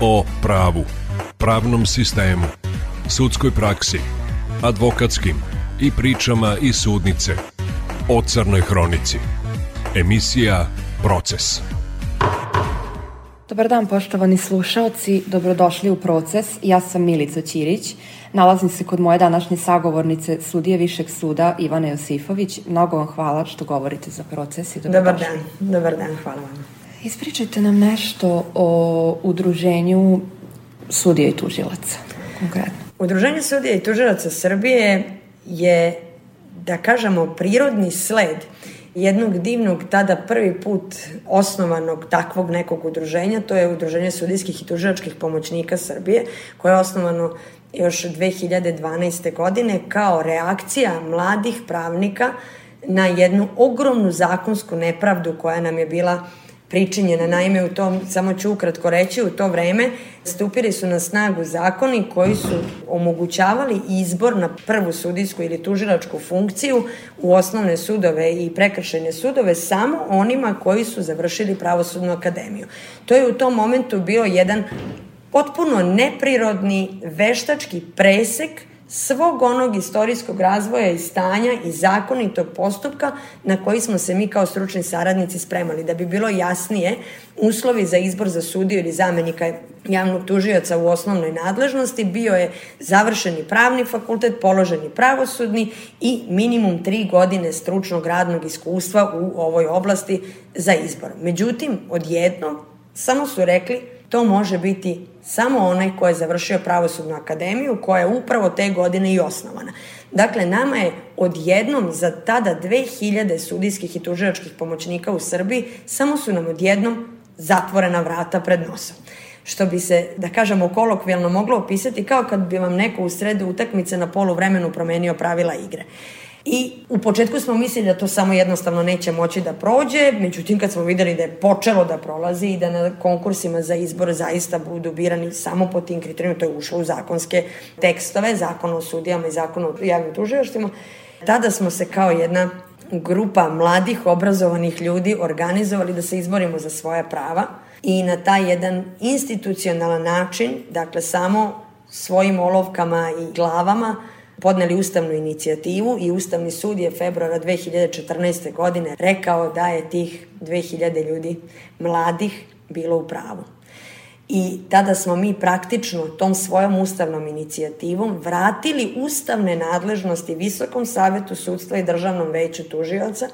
o pravu, pravnom sistemu, sudskoj praksi, advokatskim i pričama iz sudnice o Crnoj Hronici. Emisija Proces. Dobar dan poštovani slušaoci, dobrodošli u Proces. Ja sam Milica Ćirić. Nalazim se kod moje današnje sagovornice sudije Višeg suda Ivana Josifović. Mnogo vam hvala što govorite za proces i Dobar dan, dobar dan, hvala vam. Ispričajte nam nešto o udruženju sudija i tužilaca, konkretno. Udruženje sudija i tužilaca Srbije je, da kažemo, prirodni sled jednog divnog, tada prvi put osnovanog takvog nekog udruženja, to je Udruženje sudijskih i tužilačkih pomoćnika Srbije, koje je osnovano još 2012. godine kao reakcija mladih pravnika na jednu ogromnu zakonsku nepravdu koja nam je bila pričinjena. Naime, u tom, samo ću ukratko reći, u to vreme stupili su na snagu zakoni koji su omogućavali izbor na prvu sudijsku ili tužilačku funkciju u osnovne sudove i prekršajne sudove samo onima koji su završili pravosudnu akademiju. To je u tom momentu bio jedan potpuno neprirodni veštački presek svog onog istorijskog razvoja i stanja i zakonitog postupka na koji smo se mi kao stručni saradnici spremali. Da bi bilo jasnije, uslovi za izbor za sudiju ili zamenika javnog tužioca u osnovnoj nadležnosti bio je završeni pravni fakultet, položeni pravosudni i minimum tri godine stručnog radnog iskustva u ovoj oblasti za izbor. Međutim, odjedno samo su rekli to može biti samo onaj ko je završio pravosudnu akademiju, koja je upravo te godine i osnovana. Dakle, nama je odjednom za tada 2000 sudijskih i tužilačkih pomoćnika u Srbiji, samo su nam odjednom zatvorena vrata pred nosom što bi se, da kažemo, kolokvijalno moglo opisati kao kad bi vam neko u sredu utakmice na polu vremenu promenio pravila igre. I u početku smo mislili da to samo jednostavno neće moći da prođe, međutim kad smo videli da je počelo da prolazi i da na konkursima za izbor zaista budu birani samo po tim kriterijima, to je ušlo u zakonske tekstove, zakon o sudijama i zakon o javnim tuživaštima, tada smo se kao jedna grupa mladih, obrazovanih ljudi organizovali da se izborimo za svoja prava i na taj jedan institucionalan način, dakle samo svojim olovkama i glavama, podneli ustavnu inicijativu i Ustavni sud je februara 2014. godine rekao da je tih 2000 ljudi mladih bilo u pravu. I tada smo mi praktično tom svojom ustavnom inicijativom vratili ustavne nadležnosti Visokom savetu sudstva i Državnom veću tužioca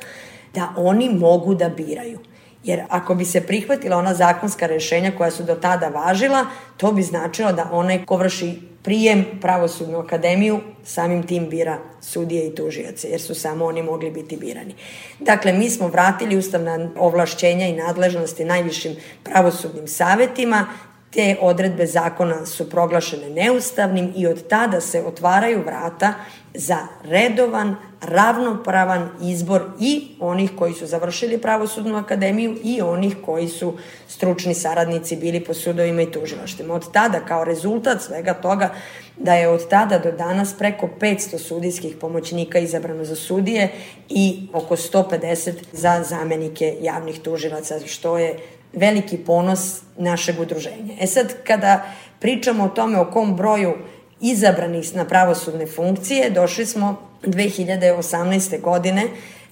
da oni mogu da biraju. Jer ako bi se prihvatila ona zakonska rešenja koja su do tada važila, to bi značilo da onaj ko vrši prijem pravosudnu akademiju samim tim bira sudije i tužioce, jer su samo oni mogli biti birani. Dakle, mi smo vratili ustavna ovlašćenja i nadležnosti najvišim pravosudnim savetima, te odredbe zakona su proglašene neustavnim i od tada se otvaraju vrata za redovan, ravnopravan izbor i onih koji su završili pravosudnu akademiju i onih koji su stručni saradnici bili po sudovima i tužilaštima. Od tada, kao rezultat svega toga, da je od tada do danas preko 500 sudijskih pomoćnika izabrano za sudije i oko 150 za zamenike javnih tužilaca, što je veliki ponos našeg udruženja. E sad, kada pričamo o tome o kom broju izabranih na pravosudne funkcije, došli smo 2018. godine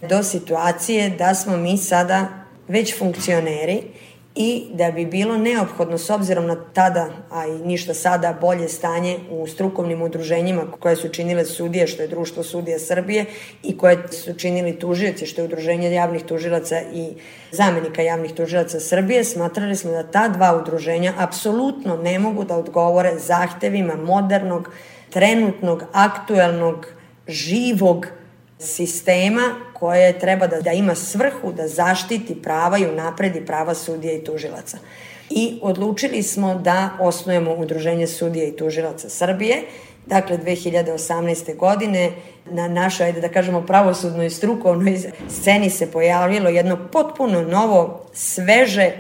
do situacije da smo mi sada već funkcioneri i da bi bilo neophodno s obzirom na tada, a i ništa sada, bolje stanje u strukovnim udruženjima koje su činile sudije, što je Društvo sudija Srbije i koje su činili tužioci, što je Udruženje javnih tužilaca i zamenika javnih tužilaca Srbije, smatrali smo da ta dva udruženja apsolutno ne mogu da odgovore zahtevima modernog, trenutnog, aktuelnog, živog sistema koje treba da, da ima svrhu da zaštiti prava i unapredi prava sudija i tužilaca. I odlučili smo da osnujemo Udruženje sudija i tužilaca Srbije, Dakle, 2018. godine na našoj, ajde da kažemo, pravosudnoj strukovnoj sceni se pojavilo jedno potpuno novo, sveže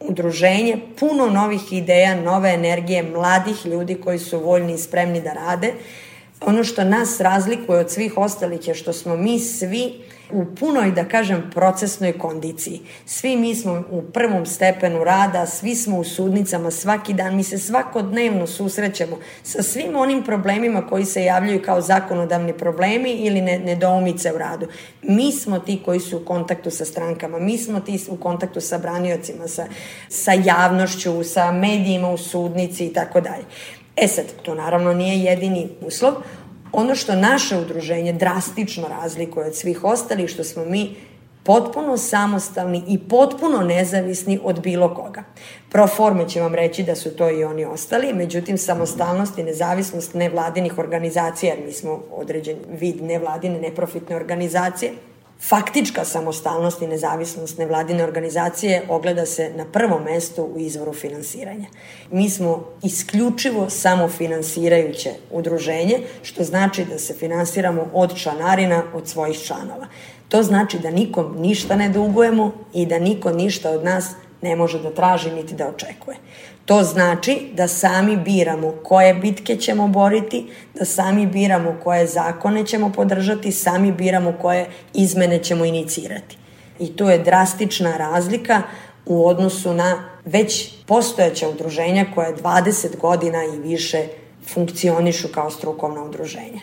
udruženje, puno novih ideja, nove energije, mladih ljudi koji su voljni i spremni da rade. Ono što nas razlikuje od svih ostalih je što smo mi svi u punoj, da kažem, procesnoj kondiciji. Svi mi smo u prvom stepenu rada, svi smo u sudnicama svaki dan, mi se svakodnevno susrećemo sa svim onim problemima koji se javljaju kao zakonodavni problemi ili nedoumice u radu. Mi smo ti koji su u kontaktu sa strankama, mi smo ti u kontaktu sa braniocima, sa, sa javnošću, sa medijima u sudnici i tako dalje. E sad, to naravno nije jedini uslov. Ono što naše udruženje drastično razlikuje od svih ostalih, što smo mi potpuno samostalni i potpuno nezavisni od bilo koga. Pro forme će vam reći da su to i oni ostali, međutim samostalnost i nezavisnost nevladinih organizacija, jer mi smo određen vid nevladine neprofitne organizacije, Faktička samostalnost i nezavisnost nevladine organizacije ogleda se na prvom mestu u izvoru finansiranja. Mi smo isključivo samofinansirajuće udruženje, što znači da se finansiramo od članarina od svojih članova. To znači da nikom ništa ne dugujemo i da niko ništa od nas ne može da traži niti da očekuje. To znači da sami biramo koje bitke ćemo boriti, da sami biramo koje zakone ćemo podržati, sami biramo koje izmene ćemo inicirati. I to je drastična razlika u odnosu na već postojeća udruženja koja 20 godina i više funkcionišu kao strukovna udruženja.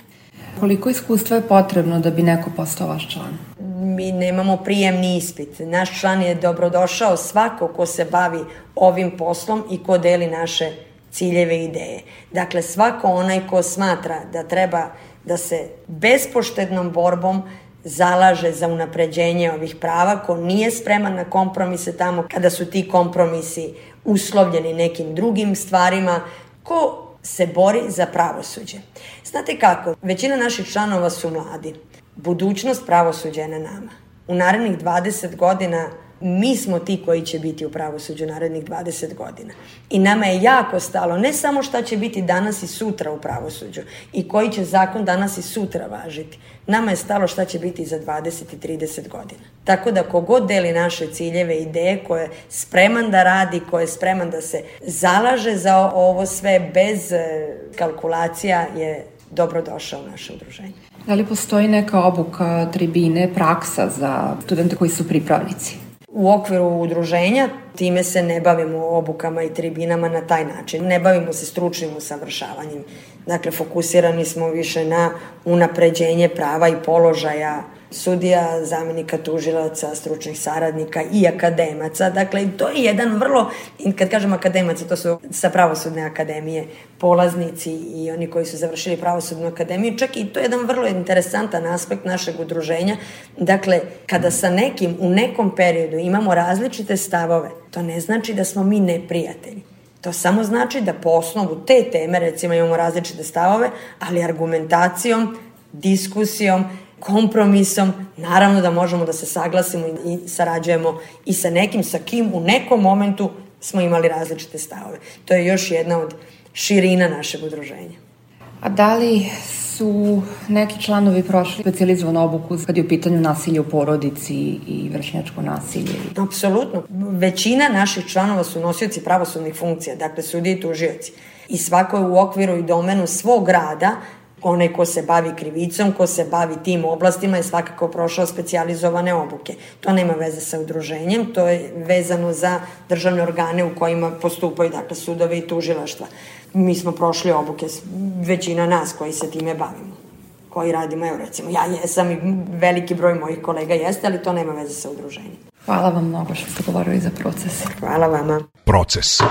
Koliko iskustva je potrebno da bi neko postao vaš član? mi nemamo prijemni ispit. Naš član je dobrodošao svako ko se bavi ovim poslom i ko deli naše ciljeve i ideje. Dakle, svako onaj ko smatra da treba da se bespoštednom borbom zalaže za unapređenje ovih prava, ko nije spreman na kompromise tamo kada su ti kompromisi uslovljeni nekim drugim stvarima, ko se bori za pravosuđe. Znate kako, većina naših članova su mladi. Budućnost pravosuđa je na nama. U narednih 20 godina mi smo ti koji će biti u pravosuđu narednih 20 godina. I nama je jako stalo ne samo šta će biti danas i sutra u pravosuđu i koji će zakon danas i sutra važiti. Nama je stalo šta će biti za 20 i 30 godina. Tako da kogod deli naše ciljeve, ideje koje je spreman da radi, koje je spreman da se zalaže za ovo sve bez eh, kalkulacija je dobrodošao u naše udruženje. Da li postoji neka obuka, tribine, praksa za studente koji su pripravnici? U okviru udruženja time se ne bavimo obukama i tribinama na taj način. Ne bavimo se stručnim usavršavanjem. Dakle, fokusirani smo više na unapređenje prava i položaja sudija, zamenika tužilaca, stručnih saradnika i akademaca. Dakle, to je jedan vrlo, kad kažem akademaca, to su sa pravosudne akademije polaznici i oni koji su završili pravosudnu akademiju, čak i to je jedan vrlo interesantan aspekt našeg udruženja. Dakle, kada sa nekim u nekom periodu imamo različite stavove, to ne znači da smo mi neprijatelji. To samo znači da po osnovu te teme, recimo imamo različite stavove, ali argumentacijom, diskusijom, kompromisom, naravno da možemo da se saglasimo i sarađujemo i sa nekim sa kim u nekom momentu smo imali različite stavove. To je još jedna od širina našeg udruženja. A da li su neki članovi prošli specializovanu obuku kad je u pitanju nasilje u porodici i vršnjačko nasilje? Apsolutno. Većina naših članova su nosioci pravosudnih funkcija, dakle sudije i tužioci. I svako je u okviru i domenu svog rada onaj ko se bavi krivicom, ko se bavi tim oblastima je svakako prošao specializovane obuke. To nema veze sa udruženjem, to je vezano za državne organe u kojima postupaju, dakle, sudove i tužilaštva. Mi smo prošli obuke, većina nas koji se time bavimo koji radimo, evo recimo, ja jesam i veliki broj mojih kolega jeste, ali to nema veze sa udruženjem. Hvala vam mnogo što ste govorili za proces. Hvala vama. Proces.